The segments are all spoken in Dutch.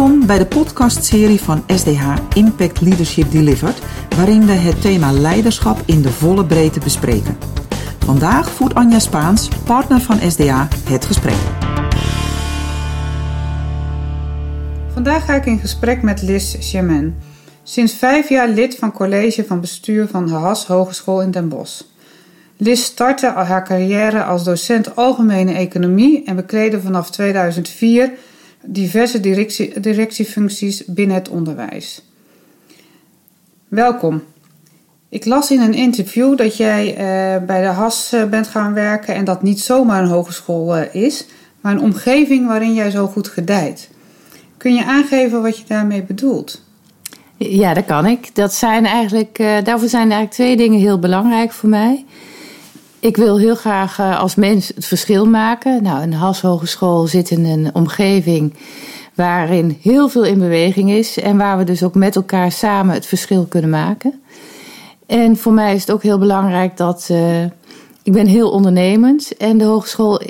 Welkom bij de podcastserie van SDH Impact Leadership Delivered, waarin we het thema leiderschap in de volle breedte bespreken. Vandaag voert Anja Spaans, partner van SDH, het gesprek. Vandaag ga ik in gesprek met Liz Germain. Sinds vijf jaar lid van college van bestuur van de Haas Hogeschool in Den Bosch. Liz startte haar carrière als docent algemene economie en bekleedde vanaf 2004 diverse directie, directiefuncties binnen het onderwijs. Welkom. Ik las in een interview dat jij uh, bij de HAS uh, bent gaan werken en dat niet zomaar een hogeschool uh, is, maar een omgeving waarin jij zo goed gedijt. Kun je aangeven wat je daarmee bedoelt? Ja, dat kan ik. Dat zijn eigenlijk, daarvoor zijn eigenlijk twee dingen heel belangrijk voor mij. Ik wil heel graag uh, als mens het verschil maken. Nou, een Has Hogeschool zit in een omgeving waarin heel veel in beweging is en waar we dus ook met elkaar samen het verschil kunnen maken. En voor mij is het ook heel belangrijk dat uh, ik ben heel ondernemend en de hogeschool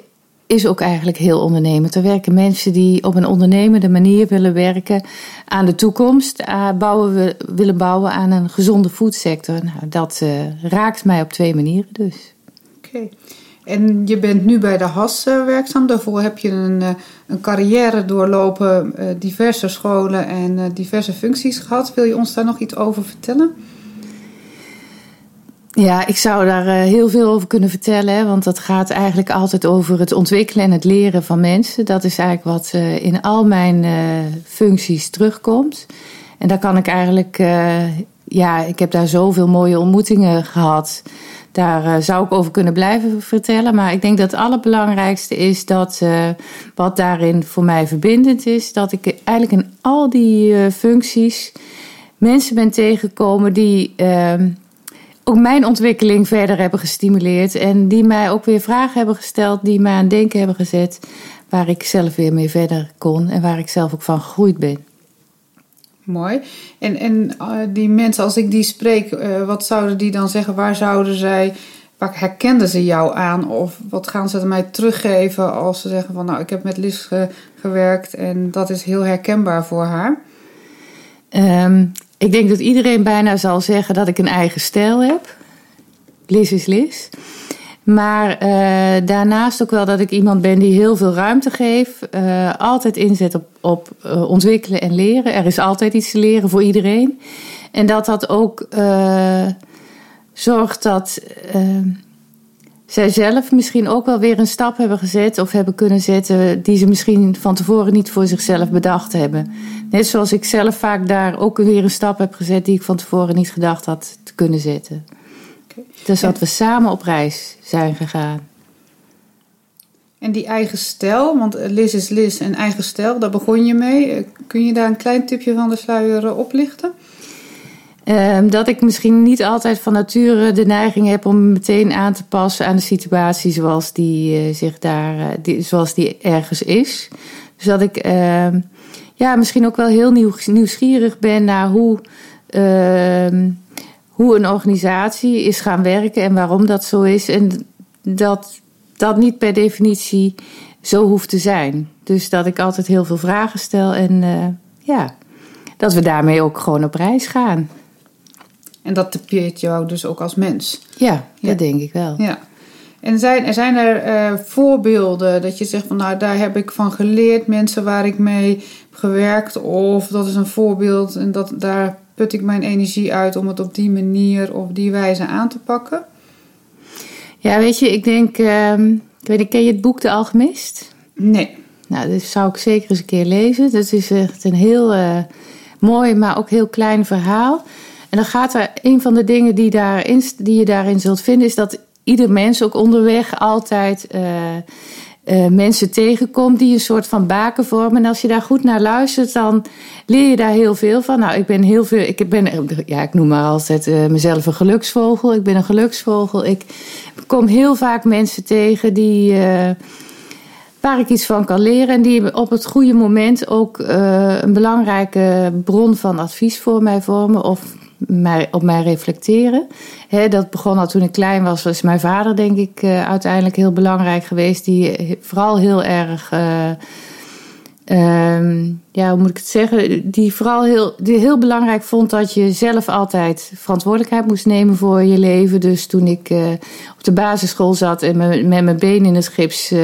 is ook eigenlijk heel ondernemend. Er werken mensen die op een ondernemende manier willen werken aan de toekomst, uh, bouwen we, willen bouwen aan een gezonde foodsector. Nou, dat raakt mij op twee manieren dus. En je bent nu bij de HAS uh, werkzaam. Daarvoor heb je een, uh, een carrière doorlopen, uh, diverse scholen en diverse functies gehad. Wil je ons daar nog iets over vertellen? Ja, ik zou daar heel veel over kunnen vertellen. Want dat gaat eigenlijk altijd over het ontwikkelen en het leren van mensen. Dat is eigenlijk wat in al mijn functies terugkomt. En daar kan ik eigenlijk... ja, ik heb daar zoveel mooie ontmoetingen gehad... Daar uh, zou ik over kunnen blijven vertellen. Maar ik denk dat het allerbelangrijkste is dat uh, wat daarin voor mij verbindend is, dat ik eigenlijk in al die uh, functies mensen ben tegengekomen die ehm, ook mijn ontwikkeling verder hebben gestimuleerd. En die mij ook weer vragen hebben gesteld, die mij aan denken hebben gezet. Waar ik zelf weer mee verder kon en waar ik zelf ook van gegroeid ben. Mooi. En, en uh, die mensen, als ik die spreek, uh, wat zouden die dan zeggen? Waar zouden zij, waar herkenden ze jou aan? Of wat gaan ze mij teruggeven als ze zeggen van, nou, ik heb met Liz ge gewerkt en dat is heel herkenbaar voor haar? Um, ik denk dat iedereen bijna zal zeggen dat ik een eigen stijl heb. Liz is Liz. Maar uh, daarnaast ook wel dat ik iemand ben die heel veel ruimte geeft. Uh, altijd inzet op, op uh, ontwikkelen en leren. Er is altijd iets te leren voor iedereen. En dat dat ook zorgt dat zij zelf misschien ook wel weer een stap hebben gezet of hebben kunnen zetten die ze misschien van tevoren niet voor zichzelf bedacht hebben. Net zoals ik zelf vaak daar ook weer een stap heb gezet die ik van tevoren niet gedacht had te kunnen zetten. Dus dat we samen op reis zijn gegaan. En die eigen stijl, want Liz is Liz en eigen stijl, daar begon je mee. Kun je daar een klein tipje van de sluier eh, oplichten? Um, dat ik misschien niet altijd van nature de neiging heb om me meteen aan te passen aan de situatie zoals die, uh, zich daar, uh, die, zoals die ergens is. Dus dat ik uh, ja, misschien ook wel heel nieuw, nieuwsgierig ben naar hoe ehm, hoe een organisatie is gaan werken en waarom dat zo is. En dat dat niet per definitie zo hoeft te zijn. Dus dat ik altijd heel veel vragen stel en uh, ja, dat we daarmee ook gewoon op reis gaan. En dat typeert jou dus ook als mens? Ja, ja. dat denk ik wel. Ja. En zijn, zijn er uh, voorbeelden dat je zegt van nou daar heb ik van geleerd, mensen waar ik mee heb gewerkt, of dat is een voorbeeld en dat daar put ik mijn energie uit om het op die manier of die wijze aan te pakken? Ja, weet je, ik denk, uh, ik weet niet, ken je het boek De Alchemist? Nee. Nou, dat zou ik zeker eens een keer lezen. Dat is echt een heel uh, mooi, maar ook heel klein verhaal. En dan gaat er, een van de dingen die, daarin, die je daarin zult vinden, is dat ieder mens ook onderweg altijd uh, uh, mensen tegenkomt die een soort van baken vormen. En als je daar goed naar luistert, dan leer je daar heel veel van. Nou, ik ben heel veel. Ik ben, ja, ik noem maar altijd uh, mezelf een geluksvogel. Ik ben een geluksvogel. Ik kom heel vaak mensen tegen die. Uh, waar ik iets van kan leren en die op het goede moment ook een belangrijke bron van advies voor mij vormen of op mij reflecteren. Dat begon al toen ik klein was. Was mijn vader, denk ik, uh, uiteindelijk heel belangrijk geweest. Die vooral heel erg. Uh, um, ja, hoe moet ik het zeggen? Die vooral heel, die heel belangrijk vond dat je zelf altijd verantwoordelijkheid moest nemen voor je leven. Dus toen ik uh, op de basisschool zat en met, mijn been in het gips uh,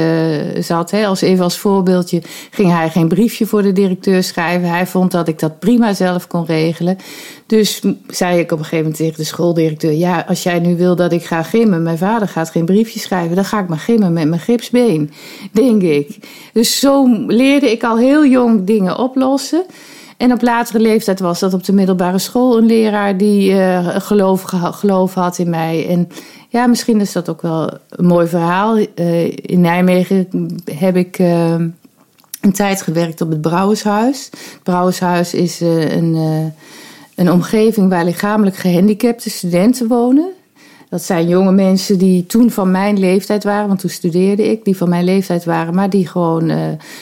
zat, hè, als even als voorbeeldje, ging hij geen briefje voor de directeur schrijven. Hij vond dat ik dat prima zelf kon regelen. Dus zei ik op een gegeven moment tegen de schooldirecteur: Ja, als jij nu wil dat ik ga gimmen, mijn vader gaat geen briefje schrijven, dan ga ik maar gimmen met mijn gipsbeen, denk ik. Dus zo leerde ik al heel jong dingen oplossen. En op latere leeftijd was dat op de middelbare school een leraar die uh, geloof, geloof had in mij. En ja, misschien is dat ook wel een mooi verhaal. Uh, in Nijmegen heb ik uh, een tijd gewerkt op het Brouwershuis. Het Brouwershuis is een een omgeving waar lichamelijk gehandicapte studenten wonen. Dat zijn jonge mensen die toen van mijn leeftijd waren, want toen studeerde ik, die van mijn leeftijd waren, maar die gewoon uh,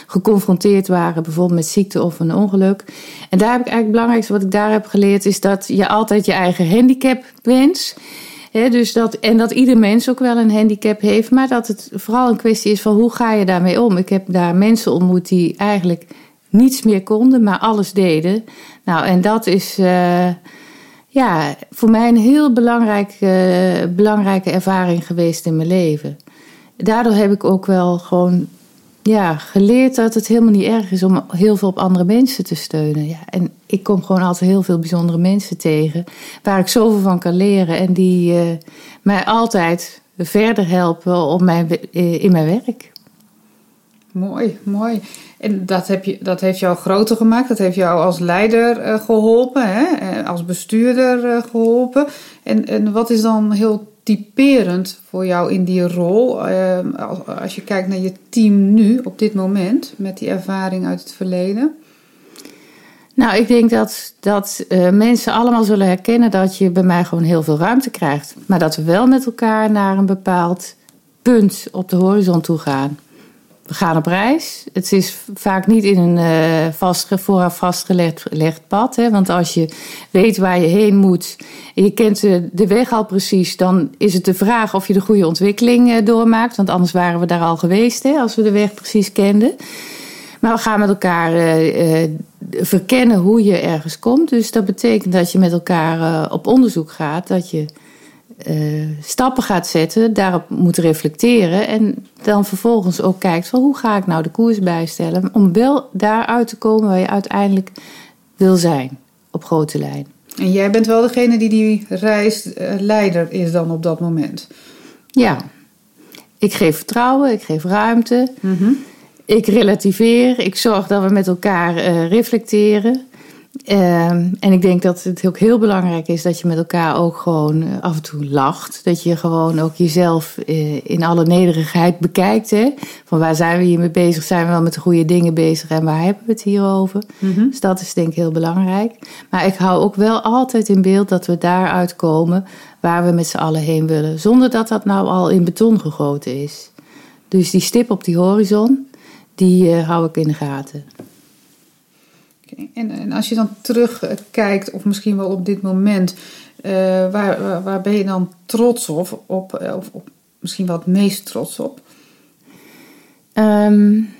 geconfronteerd waren, bijvoorbeeld met ziekte of een ongeluk. En daar heb ik eigenlijk het belangrijkste wat ik daar heb geleerd, is dat je altijd je eigen handicap bent. dus dat, en dat ieder mens ook wel een handicap heeft, maar dat het vooral een kwestie is van hoe ga je daarmee om. Ik heb daar mensen ontmoet die eigenlijk niets meer konden, maar alles deden. Nou, en dat is uh, ja, voor mij een heel belangrijk, uh, belangrijke ervaring geweest in mijn leven. Daardoor heb ik ook wel gewoon ja, geleerd dat het helemaal niet erg is om heel veel op andere mensen te steunen. Ja, en ik kom gewoon altijd heel veel bijzondere mensen tegen waar ik zoveel van kan leren en die uh, mij altijd verder helpen op mijn, in mijn werk. Mooi, mooi. En dat, heb je, dat heeft jou groter gemaakt. Dat heeft jou als leider uh, geholpen, hè? Eh, als bestuurder uh, geholpen. En, en wat is dan heel typerend voor jou in die rol? Als, als, je kijkt naar je team nu, op dit moment, met die ervaring uit het verleden. Nou, ik denk dat, dat mensen allemaal zullen herkennen dat je bij mij gewoon heel veel ruimte krijgt. Maar dat we wel met elkaar naar een bepaald punt op de horizon toe gaan we gaan op reis. Het is vaak niet in een uh, vast, vooraf vastgelegd pad. Hè? Want als je weet waar je heen moet en je kent de, weg al precies, dan is het de vraag of je de goede ontwikkeling uh, doormaakt. Want anders waren we daar al geweest hè, als we de weg precies kenden. Maar we gaan met elkaar uh, verkennen hoe je ergens komt. Dus dat betekent dat je met elkaar op onderzoek gaat. Dat je uh, stappen gaat zetten, daarop moet reflecteren en dan vervolgens ook kijkt van hoe ga ik nou de koers bijstellen om wel daaruit te komen waar je uiteindelijk wil zijn op grote lijn. En jij bent wel degene die die reisleider is dan op dat moment? Ja, ik geef vertrouwen, ik geef ruimte, mm -hmm. ik relativeer, ik zorg dat we met elkaar uh, reflecteren. Ehm, en ik denk dat het ook heel belangrijk is dat je met elkaar ook gewoon eh, af en toe lacht. Dat je gewoon ook jezelf uh, in alle nederigheid bekijkt. Hè? Van waar zijn we hiermee bezig? Zijn we wel met de goede dingen bezig en waar hebben we het hier over? Mm Dus dat is denk ik heel belangrijk. Maar ik hou ook wel altijd in beeld dat we daaruit komen waar we met z'n allen heen willen. Zonder dat dat nou al in beton gegoten is. Dus die stip op die horizon, die uh, hou ik in de gaten. En, en, als je dan terugkijkt, of misschien wel op dit moment, uh, waar, waar, ben je dan trots op? eh, of, misschien wel het meest trots op? Um,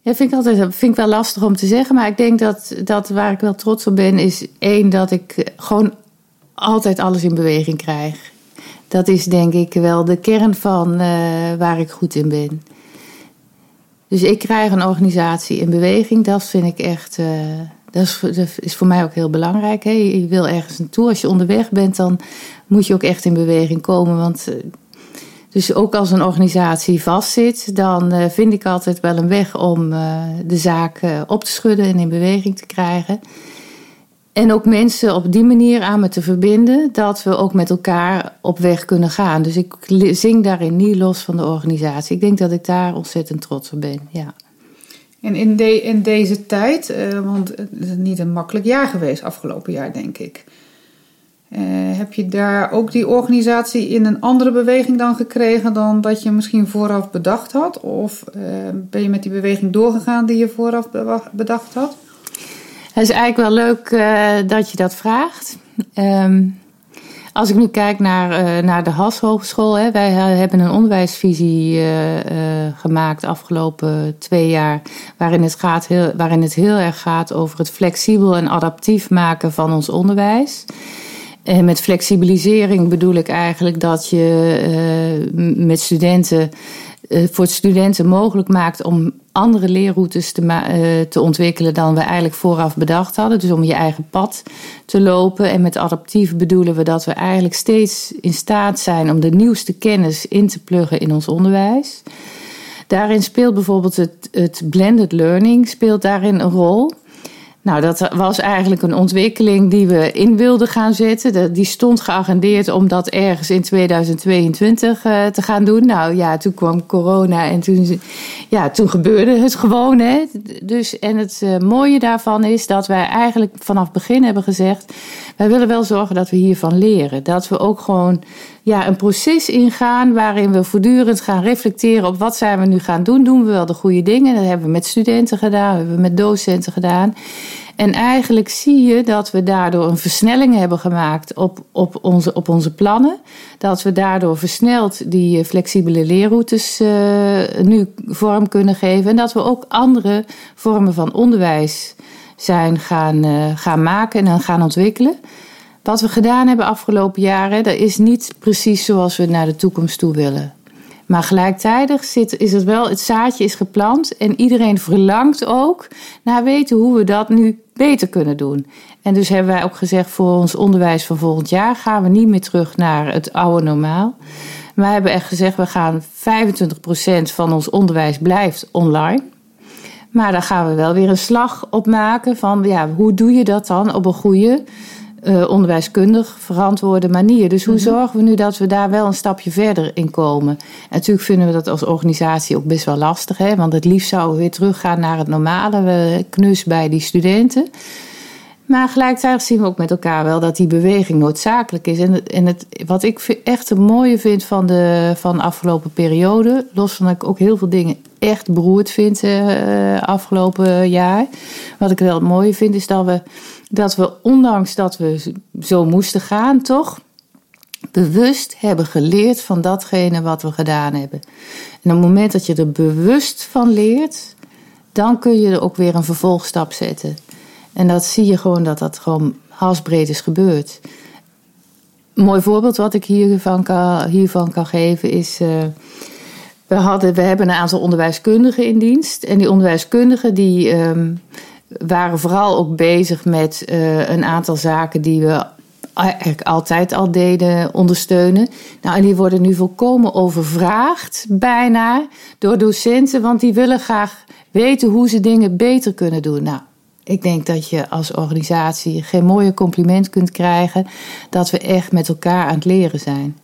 ja, vind ik altijd vind ik wel lastig om te zeggen. Maar ik denk dat, dat waar ik wel trots op ben, is één dat ik gewoon altijd alles in beweging krijg. Dat is denk ik wel de kern van uh, waar ik goed in ben. Dus ik krijg een organisatie in beweging. Dat vind ik echt. Uh, dat, is, is, voor mij ook heel belangrijk. Hè? Je wil ergens naartoe. Als je onderweg bent, dan moet je ook echt in beweging komen. Want. Uh, dus ook als een organisatie vastzit, dan uh, vind ik altijd wel een weg om de zaak op te schudden en in beweging te krijgen. En ook mensen op die manier aan me te verbinden, dat we ook met elkaar op weg kunnen gaan. Dus ik zing daarin niet los van de organisatie. Ik denk dat ik daar ontzettend trots op ben. Ja. En in, in deze tijd, uh, want het is niet een makkelijk jaar geweest afgelopen jaar, denk ik. Uh, heb je daar ook die organisatie in een andere beweging dan gekregen dan dat je misschien vooraf bedacht had? Of uh, ben je met die beweging doorgegaan die je vooraf bedacht had? Het is eigenlijk wel leuk uh, dat je dat vraagt. Um, als ik nu kijk naar, uh, naar de Has Hogeschool, hè, wij hebben een onderwijsvisie uh, gemaakt afgelopen twee jaar, waarin het, gaat heel, waarin het heel erg gaat over het flexibel en adaptief maken van ons onderwijs. En met flexibilisering bedoel ik eigenlijk dat je met studenten voor studenten mogelijk maakt om andere leerroutes te, uh, te ontwikkelen dan we eigenlijk vooraf bedacht hadden. Dus om je eigen pad te lopen. En met adaptief bedoelen we dat we eigenlijk steeds in staat zijn om de nieuwste kennis in te pluggen in ons onderwijs. Daarin speelt bijvoorbeeld het, het blended learning speelt daarin een rol. Nou, dat was eigenlijk een ontwikkeling die we in wilden gaan zetten. Die stond geagendeerd om dat ergens in 2022 uh, te gaan doen. Nou ja, toen kwam corona en toen, ja, toen gebeurde het gewoon. Hè. Dus, en het uh, mooie daarvan is dat wij eigenlijk vanaf het begin hebben gezegd... wij willen wel zorgen dat we hiervan leren. Dat we ook gewoon ja, een proces ingaan waarin we voortdurend gaan reflecteren op wat zijn we nu gaan doen. Doen we wel de goede dingen? Dat hebben we met studenten gedaan, hebben we met docenten gedaan. En eigenlijk zie je dat we daardoor een versnelling hebben gemaakt op, op, onze, op onze plannen. Dat we daardoor versneld die flexibele leerroutes uh, nu vorm kunnen geven. En dat we ook andere vormen van onderwijs zijn gaan, uh, gaan maken en gaan ontwikkelen. Wat we gedaan hebben afgelopen jaren, dat is niet precies zoals we naar de toekomst toe willen. Maar gelijktijdig zit, is het wel, het zaadje is geplant en iedereen verlangt ook naar weten hoe we dat nu beter kunnen doen. En dus hebben wij ook gezegd voor ons onderwijs van volgend jaar gaan we niet meer terug naar het oude normaal. Wij hebben echt gezegd we gaan 25% van ons onderwijs blijft online. Maar daar gaan we wel weer een slag op maken van ja, hoe doe je dat dan op een goede uh, onderwijskundig verantwoorde manier. Dus hoe mhm. zorgen we nu dat we daar wel een stapje verder in komen? En natuurlijk vinden we dat als organisatie ook best wel lastig, hè? want het liefst zouden we weer teruggaan naar het normale, we knus bij die studenten. Maar gelijktijdig zien we ook met elkaar wel dat die beweging noodzakelijk is. En, en het, wat ik echt het mooie vind van de, van afgelopen periode, los van dat ik ook heel veel dingen echt beroerd vind uh, afgelopen jaar. Wat ik wel het mooie vind is dat we, dat we, ondanks dat we zo moesten gaan, toch bewust hebben geleerd van datgene wat we gedaan hebben. En op het moment dat je er bewust van leert, dan kun je er ook weer een vervolgstap zetten. En dat zie je gewoon dat dat gewoon halsbreed is gebeurd. Een mooi voorbeeld wat ik hiervan kan, hiervan kan geven is. Uh, we, hadden, we hebben een aantal onderwijskundigen in dienst. En die onderwijskundigen die, um, waren vooral ook bezig met uh, een aantal zaken die we eigenlijk altijd al deden ondersteunen. Nou, en die worden nu volkomen overvraagd, bijna, door docenten, want die willen graag weten hoe ze dingen beter kunnen doen. Nou, ik denk dat je als organisatie geen mooier compliment kunt krijgen dat we echt met elkaar aan het leren zijn.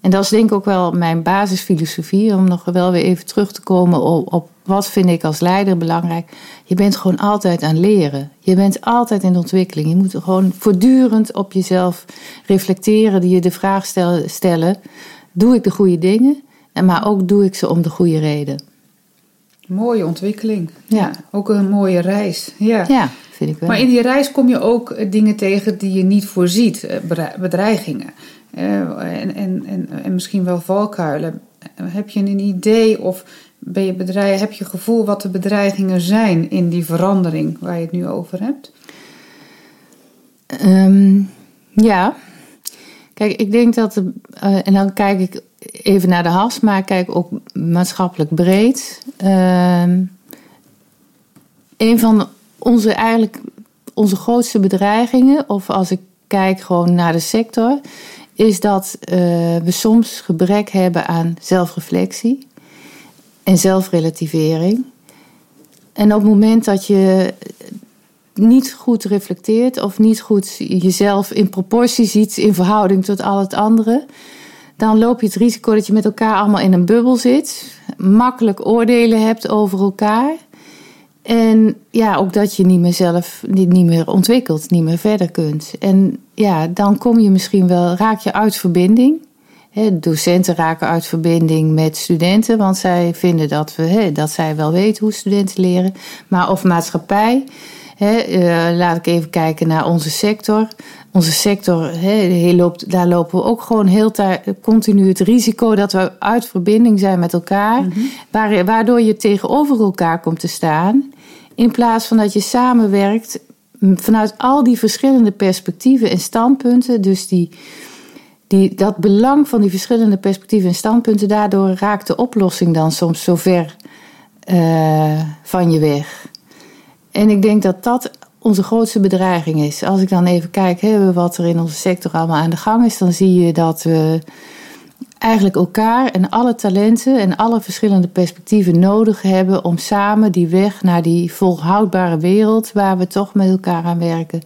En dat is denk ik ook wel mijn basisfilosofie, om nog wel weer even terug te komen op, op wat vind ik als leider belangrijk. Je bent gewoon altijd aan leren. Je bent altijd in ontwikkeling. Je moet gewoon voortdurend op jezelf reflecteren, die je de vraag stellen: doe ik de goede dingen? Maar ook doe ik ze om de goede reden. Mooie ontwikkeling. Ja. Ook een mooie reis. Ja. ja, vind ik wel. Maar in die reis kom je ook eh, dingen tegen die je niet voorziet, eh, bedreigingen. Eh, en, en, en, en misschien wel valkuilen. Heb je een idee of ben je bedrijf, heb je gevoel wat de bedreigingen zijn in die verandering waar je het nu over hebt? Um, ja. Kijk, ik denk dat. De, en dan kijk ik even naar de has, maar kijk ook maatschappelijk breed. Uh, een van onze eigenlijk onze grootste bedreigingen, of als ik kijk gewoon naar de sector, is dat uh, we soms gebrek hebben aan zelfreflectie en zelfrelativering. En op het moment dat je niet goed reflecteert of niet goed jezelf in proportie ziet in verhouding tot al het andere, dan loop je het risico dat je met elkaar allemaal in een bubbel zit, makkelijk oordelen hebt over elkaar. En ja, ook dat je niet meer zelf niet, niet meer ontwikkelt, niet meer verder kunt. En ja, dan kom je misschien wel, raak je uit verbinding. docenten raken uit verbinding met studenten, want zij vinden dat, we, dat zij wel weten hoe studenten leren. Maar of maatschappij laat ik even kijken naar onze sector. Onze sector, loopt, daar lopen we ook gewoon heel tijd, continu het risico dat we uit verbinding zijn met elkaar. Mhm. Waardoor je tegenover elkaar komt te staan. In plaats van dat je samenwerkt vanuit al die verschillende perspectieven en standpunten. Dus die, die, dat belang van die verschillende perspectieven en standpunten, daardoor raakt de oplossing dan soms zo ver uh, van je weg. En ik denk dat dat onze grootste bedreiging is. Als ik dan even kijk hè, wat er in onze sector allemaal aan de gang is, dan zie je dat we eigenlijk elkaar en alle talenten en alle verschillende perspectieven nodig hebben om samen die weg naar die volhoudbare wereld, waar we toch met elkaar aan werken,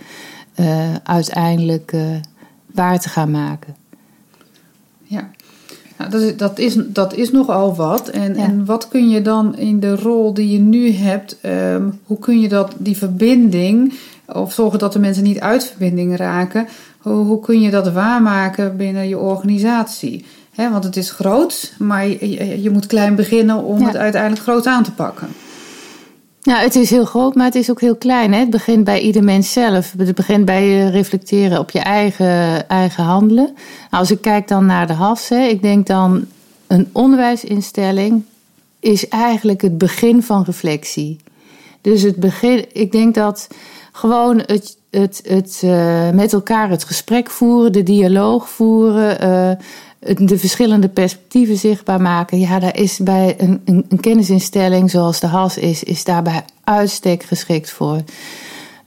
uh, uiteindelijk uh, waar te gaan maken. Nou, dat, is, dat, is, dat is nogal wat. En, en wat kun je dan in de rol die je nu hebt, um, hoe kun je dat, die verbinding, of zorgen dat de mensen niet uit verbinding raken, hoe, hoe kun je dat waarmaken binnen je organisatie? He, want het is groot, maar je, je moet klein beginnen om het uiteindelijk groot aan te pakken. Ja, het is heel groot, maar het is ook heel klein. Hè? Het begint bij ieder mens zelf. Het begint bij reflecteren op je eigen, eigen handelen. Nou, als ik kijk dan naar de HAS, hè, ik denk dan een onderwijsinstelling is eigenlijk het begin van reflectie. Dus het begin, ik denk dat gewoon het, het, het uh, met elkaar het gesprek voeren, de dialoog voeren, uh, de verschillende perspectieven zichtbaar maken. Ja, daar is bij een, een, een kennisinstelling zoals de HAS is, is daar bij uitstek geschikt voor.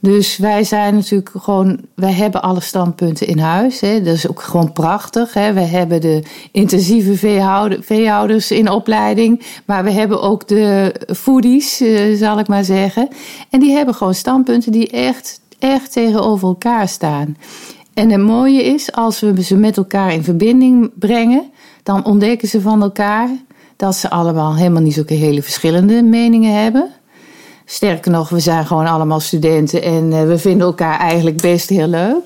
Dus wij zijn natuurlijk gewoon, wij hebben alle standpunten in huis. Hè. Dat is ook gewoon prachtig. Hè. We hebben de intensieve veehouder, veehouders in opleiding, maar we hebben ook de foodies, eh, zal ik maar zeggen. En die hebben gewoon standpunten die echt, echt tegenover elkaar staan. En het mooie is, als we ze met elkaar in verbinding brengen, dan ontdekken ze van elkaar dat ze allemaal helemaal niet zulke hele verschillende meningen hebben. Sterker nog, we zijn gewoon allemaal studenten en eh, we vinden elkaar eigenlijk best heel leuk.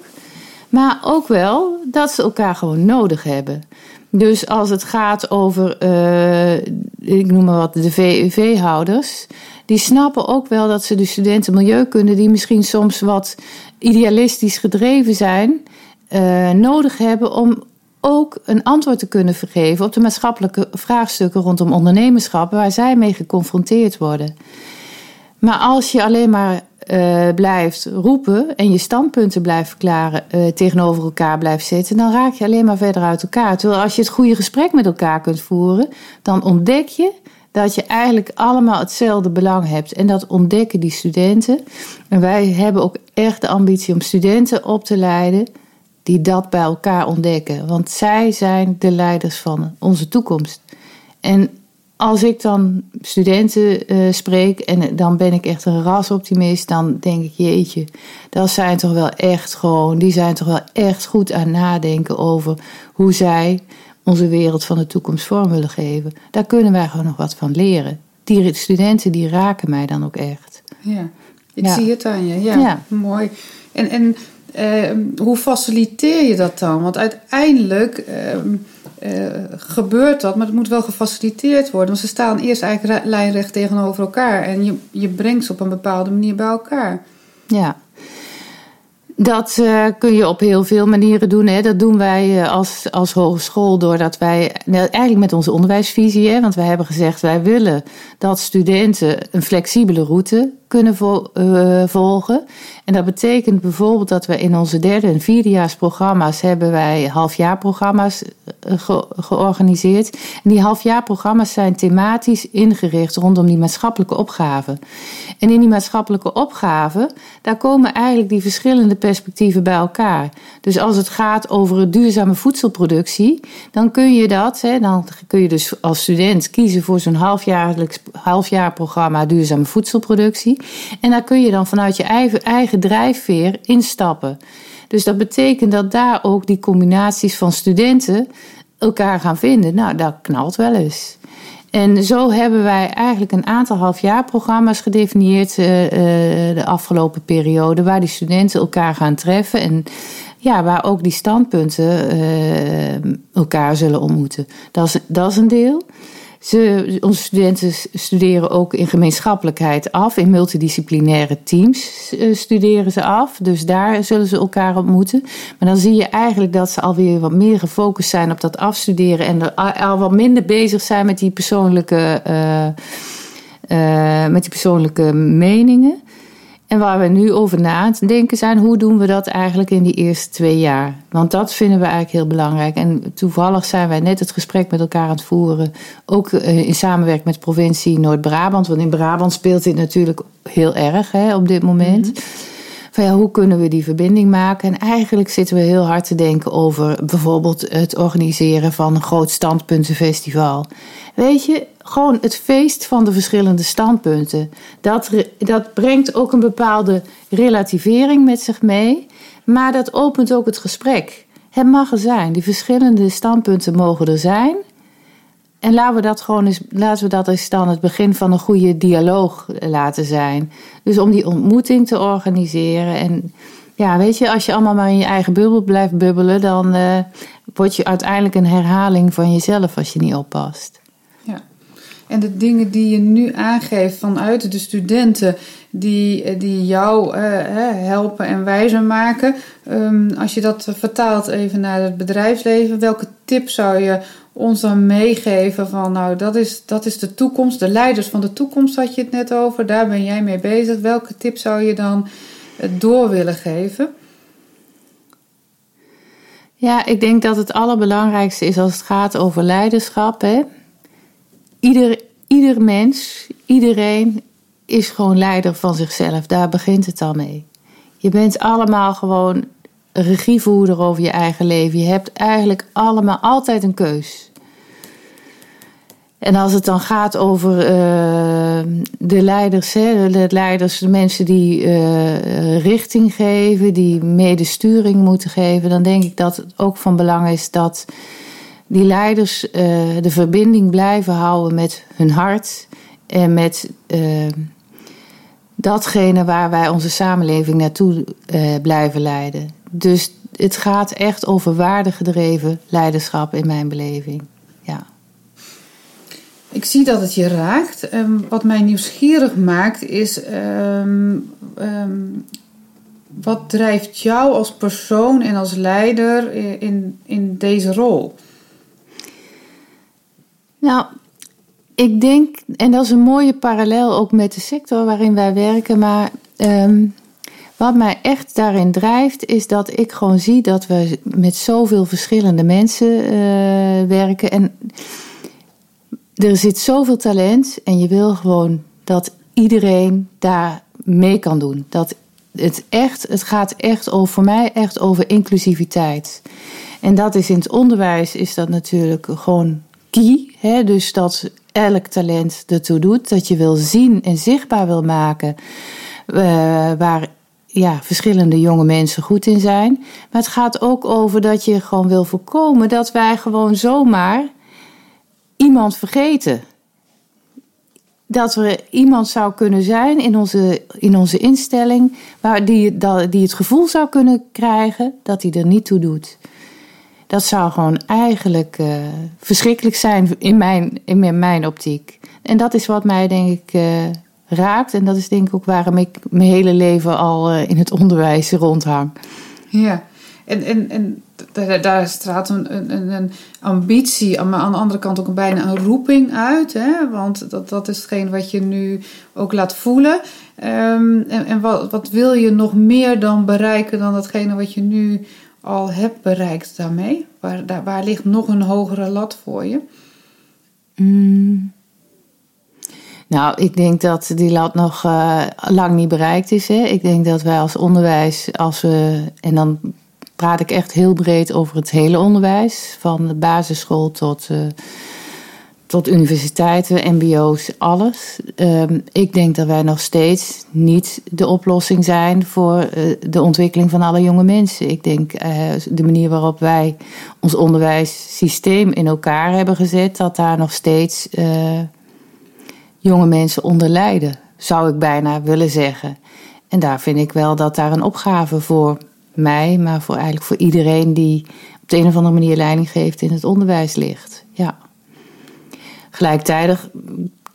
Maar ook wel dat ze elkaar gewoon nodig hebben. Dus als het gaat over, uh, ik noem maar wat, de VUV-houders, die snappen ook wel dat ze de studenten milieukunde, die misschien soms wat idealistisch gedreven zijn, uh, nodig hebben om ook een antwoord te kunnen geven op de maatschappelijke vraagstukken rondom ondernemerschap waar zij mee geconfronteerd worden. Maar als je alleen maar uh, blijft roepen en je standpunten blijft verklaren, uh, tegenover elkaar blijft zitten, dan raak je alleen maar verder uit elkaar. Terwijl als je het goede gesprek met elkaar kunt voeren, dan ontdek je dat je eigenlijk allemaal hetzelfde belang hebt. En dat ontdekken die studenten. En wij hebben ook echt de ambitie om studenten op te leiden die dat bij elkaar ontdekken. Want zij zijn de leiders van onze toekomst. En als ik dan studenten uh, spreek en dan ben ik echt een rasoptimist, dan denk ik, jeetje, dat zijn toch wel echt gewoon, die zijn toch wel echt goed aan nadenken over hoe zij onze wereld van de toekomst vorm willen geven. Daar kunnen wij gewoon nog wat van leren. Die studenten die raken mij dan ook echt. Ja, ik zie het aan je. Ja, ja. mooi. En, en uh, hoe faciliteer je dat dan? Want uiteindelijk uh, gebeurt dat, maar het moet wel gefaciliteerd worden. Want ze staan eerst eigenlijk lijnrecht tegenover elkaar en je, je brengt ze op een bepaalde manier bij elkaar. Ja, dat uh, kun je op heel veel manieren doen. Hè. Dat doen wij uh, als, als hogeschool doordat wij, eigenlijk met onze onderwijsvisie, hè, want wij hebben gezegd wij willen dat studenten een flexibele route kunnen uh, volgen. En dat betekent bijvoorbeeld dat we in onze derde en vierdejaarsprogramma's hebben wij halfjaarprogramma's ge georganiseerd. En die halfjaarprogramma's zijn thematisch ingericht rondom die maatschappelijke opgaven. En in die maatschappelijke opgaven, daar komen eigenlijk die verschillende perspectieven bij elkaar. Dus als het gaat over duurzame voedselproductie, dan kun je dat, hè, dan kun je dus als student kiezen voor zo'n halfjaarlijks halfjaarprogramma duurzame voedselproductie. En daar kun je dan vanuit je eigen, eigen drijfveer instappen. Dus dat betekent dat daar ook die combinaties van studenten elkaar gaan vinden. Nou, dat knalt wel eens. En zo hebben wij eigenlijk een aantal halfjaarprogramma's gedefinieerd uh, de afgelopen periode, waar die studenten elkaar gaan treffen en ja, waar ook die standpunten uh, elkaar zullen ontmoeten. Dat is, dat is een deel. Ze, onze studenten studeren ook in gemeenschappelijkheid af. In multidisciplinaire teams uh, studeren ze af. Dus daar zullen ze elkaar ontmoeten. Maar dan zie je eigenlijk dat ze alweer wat meer gefocust zijn op dat afstuderen. En al wat minder bezig zijn met die persoonlijke, uh, uh, met die persoonlijke meningen. En waar we nu over na het denken zijn, hoe doen we dat eigenlijk in die eerste twee jaar? Want dat vinden we eigenlijk heel belangrijk. En toevallig zijn wij net het gesprek met elkaar aan het voeren, ook eh, in samenwerking met de provincie Noord-Brabant. Want in Brabant speelt dit natuurlijk heel erg hè, op dit moment. Mhm. Van ja, hoe kunnen we die verbinding maken? En eigenlijk zitten we heel hard te denken over bijvoorbeeld het organiseren van een groot standpuntenfestival. Weet je, gewoon het feest van de verschillende standpunten. Dat, dat brengt ook een bepaalde relativering met zich mee, maar dat opent ook het gesprek. Het mag er zijn, die verschillende standpunten mogen er zijn. En laten we dat gewoon eens, laten we dat eens dan het begin van een goede dialoog laten zijn. Dus om die ontmoeting te organiseren. En ja, weet je, als je allemaal maar in je eigen bubbel blijft bubbelen, dan uh, word je uiteindelijk een herhaling van jezelf als je niet oppast. En de dingen die je nu aangeeft vanuit de studenten die, eh, die jou uh, helpen en wijzer maken. Um, als je dat vertaalt even naar het bedrijfsleven, welke tip zou je ons dan meegeven van nou dat is, dat is de toekomst, de leiders van de toekomst had je het net over, daar ben jij mee bezig. Welke tip zou je dan door willen geven? Ja, ik denk dat het allerbelangrijkste is als het gaat over leiderschap. Hè? Ieder, ieder mens, iedereen is gewoon leider van zichzelf. Daar begint het al mee. Je bent allemaal gewoon regievoerder over je eigen leven. Je hebt eigenlijk allemaal altijd een keus. En als het dan gaat over uh, de leiders, hè, de leiders, de mensen die uh, richting geven, die medesturing moeten geven, dan denk ik dat het ook van belang is dat die leiders uh, de verbinding blijven houden met hun hart en met uh, datgene waar wij onze samenleving naartoe uh, blijven leiden. Dus het gaat echt over waardegedreven leiderschap in mijn beleving. Ja. Ik zie dat het je raakt. Um, wat mij nieuwsgierig maakt is. Um, um, wat drijft jou als persoon en als leider in, in deze rol? Nou, ik denk, en dat is een mooie parallel ook met de sector waarin wij werken, maar um, wat mij echt daarin drijft, is dat ik gewoon zie dat we met zoveel verschillende mensen uh, werken. En er zit zoveel talent en je wil gewoon dat iedereen daar mee kan doen. Dat het echt, het gaat echt over, voor mij echt over inclusiviteit. En dat is in het onderwijs is dat natuurlijk gewoon Hè? Dus dat elk talent ertoe doet. Dat je wil zien en zichtbaar wil maken uh, waar ja, verschillende jonge mensen goed in zijn. Maar het gaat ook over dat je gewoon wil voorkomen dat wij gewoon zomaar iemand vergeten. Dat er iemand zou kunnen zijn in onze, in onze instelling waar die, die het gevoel zou kunnen krijgen dat hij er niet toe doet. Dat zou gewoon eigenlijk uh, verschrikkelijk zijn in mijn, in mijn optiek. En dat is wat mij denk ik uh, raakt. En dat is denk ik ook waarom ik mijn hele leven al uh, in het onderwijs rondhang. Ja, en, en, en daar, daar straalt een, een, ambitie, maar aan de andere kant ook bijna een roeping uit. Hè? Want dat, dat is hetgeen wat je nu ook laat voelen. Um, en en wat, wat wil je nog meer dan bereiken dan datgene wat je nu al hebt bereikt daarmee? Waar, daar, waar ligt nog een hogere lat voor je? Mm. Nou, ik denk dat die lat nog uh, lang niet bereikt is. Hè. Ik denk dat wij als onderwijs, als we, en dan praat ik echt heel breed over het hele onderwijs, van de basisschool tot uh, tot universiteiten, MBO's, alles. Um, ik denk dat wij nog steeds niet de oplossing zijn voor uh, de ontwikkeling van alle jonge mensen. Ik denk uh, de manier waarop wij ons onderwijssysteem in elkaar hebben gezet, dat daar nog steeds uh, jonge mensen onder lijden, zou ik bijna willen zeggen. En daar vind ik wel dat daar een opgave voor mij, maar voor eigenlijk voor iedereen die op de een of andere manier leiding geeft in het onderwijs ligt. Gelijktijdig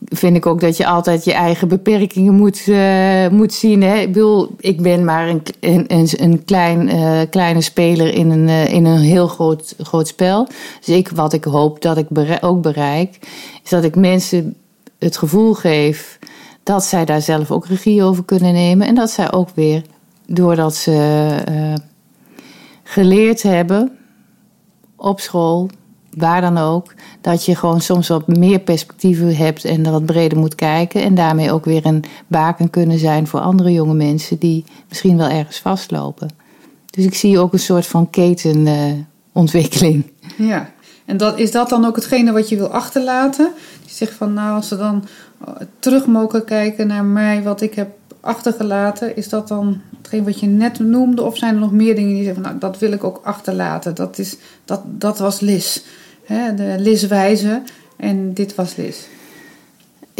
vind ik ook dat je altijd je eigen beperkingen moet, uh, moet zien. Hè? Ik bedoel, ik ben maar een, een, een klein, uh, kleine speler in een, uh, in een heel groot, groot spel. Dus wat ik hoop dat ik ook bereik, is dat ik mensen het gevoel geef dat zij daar zelf ook regie over kunnen nemen. En dat zij ook weer, doordat ze geleerd hebben op school, waar dan ook, dat je gewoon soms wat meer perspectieven hebt en er wat breder moet kijken. En daarmee ook weer een baken kunnen zijn voor andere jonge mensen die misschien wel ergens vastlopen. Dus ik zie ook een soort van ketenontwikkeling. ja, en dat, is dat dan ook hetgene wat je wil achterlaten? Je zegt van nou, als ze dan eh, terug mogen kijken naar mij, wat ik heb achtergelaten, is dat dan hetgeen wat je net noemde? Of zijn er nog meer dingen die zegt van nou, dat wil ik ook achterlaten? Dat, is, dat, dat was Lis. Hè, de Liswijze. En dit was Lis.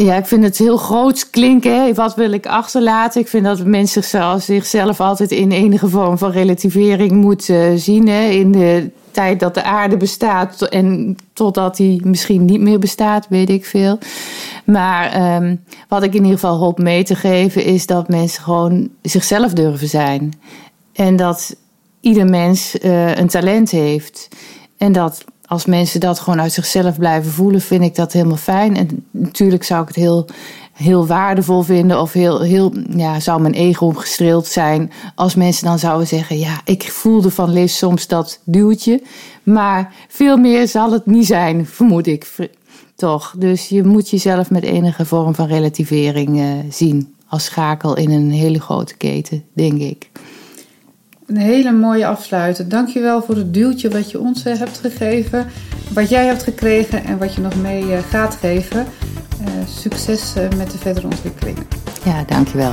Ja, ik vind het heel groot klinken. Hè? Wat wil ik achterlaten? Ik vind dat mensen zichzelf, zichzelf altijd in enige vorm van relativering moeten zien. Hè? In de tijd dat de aarde bestaat en totdat die misschien niet meer bestaat, weet ik veel. Maar um, wat ik in ieder geval hoop mee te geven is dat mensen gewoon zichzelf durven zijn. En dat ieder mens uh, een talent heeft. En dat als mensen dat gewoon uit zichzelf blijven voelen, vind ik dat helemaal fijn. En natuurlijk zou ik het heel, heel waardevol vinden of heel, heel, ja, zou mijn ego gestreeld zijn als mensen dan zouden zeggen: Ja, ik voelde van Liz soms dat duwtje. Maar veel meer zal het niet zijn, vermoed ik toch. Dus je moet jezelf met enige vorm van relativering uh, zien als schakel in een hele grote keten, denk ik. Een hele mooie afsluiter. Dankjewel voor het duwtje wat je ons eh, hebt gegeven, wat jij hebt gekregen en wat je nog mee eh, gaat geven. Uh, succes met de verdere ontwikkelingen. Ja, dankjewel.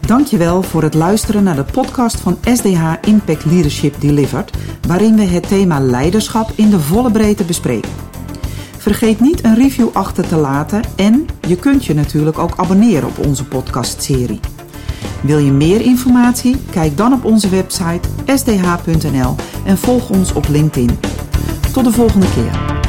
Dankjewel voor het luisteren naar de podcast van SDH Impact Leadership Delivered, waarin we het thema leiderschap in de volle breedte bespreken. Vergeet niet een review achter te laten en je kunt je natuurlijk ook abonneren op onze podcastserie. Wil je meer informatie? Kijk dan op onze website sdh.nl en volg ons op LinkedIn. Tot de volgende keer.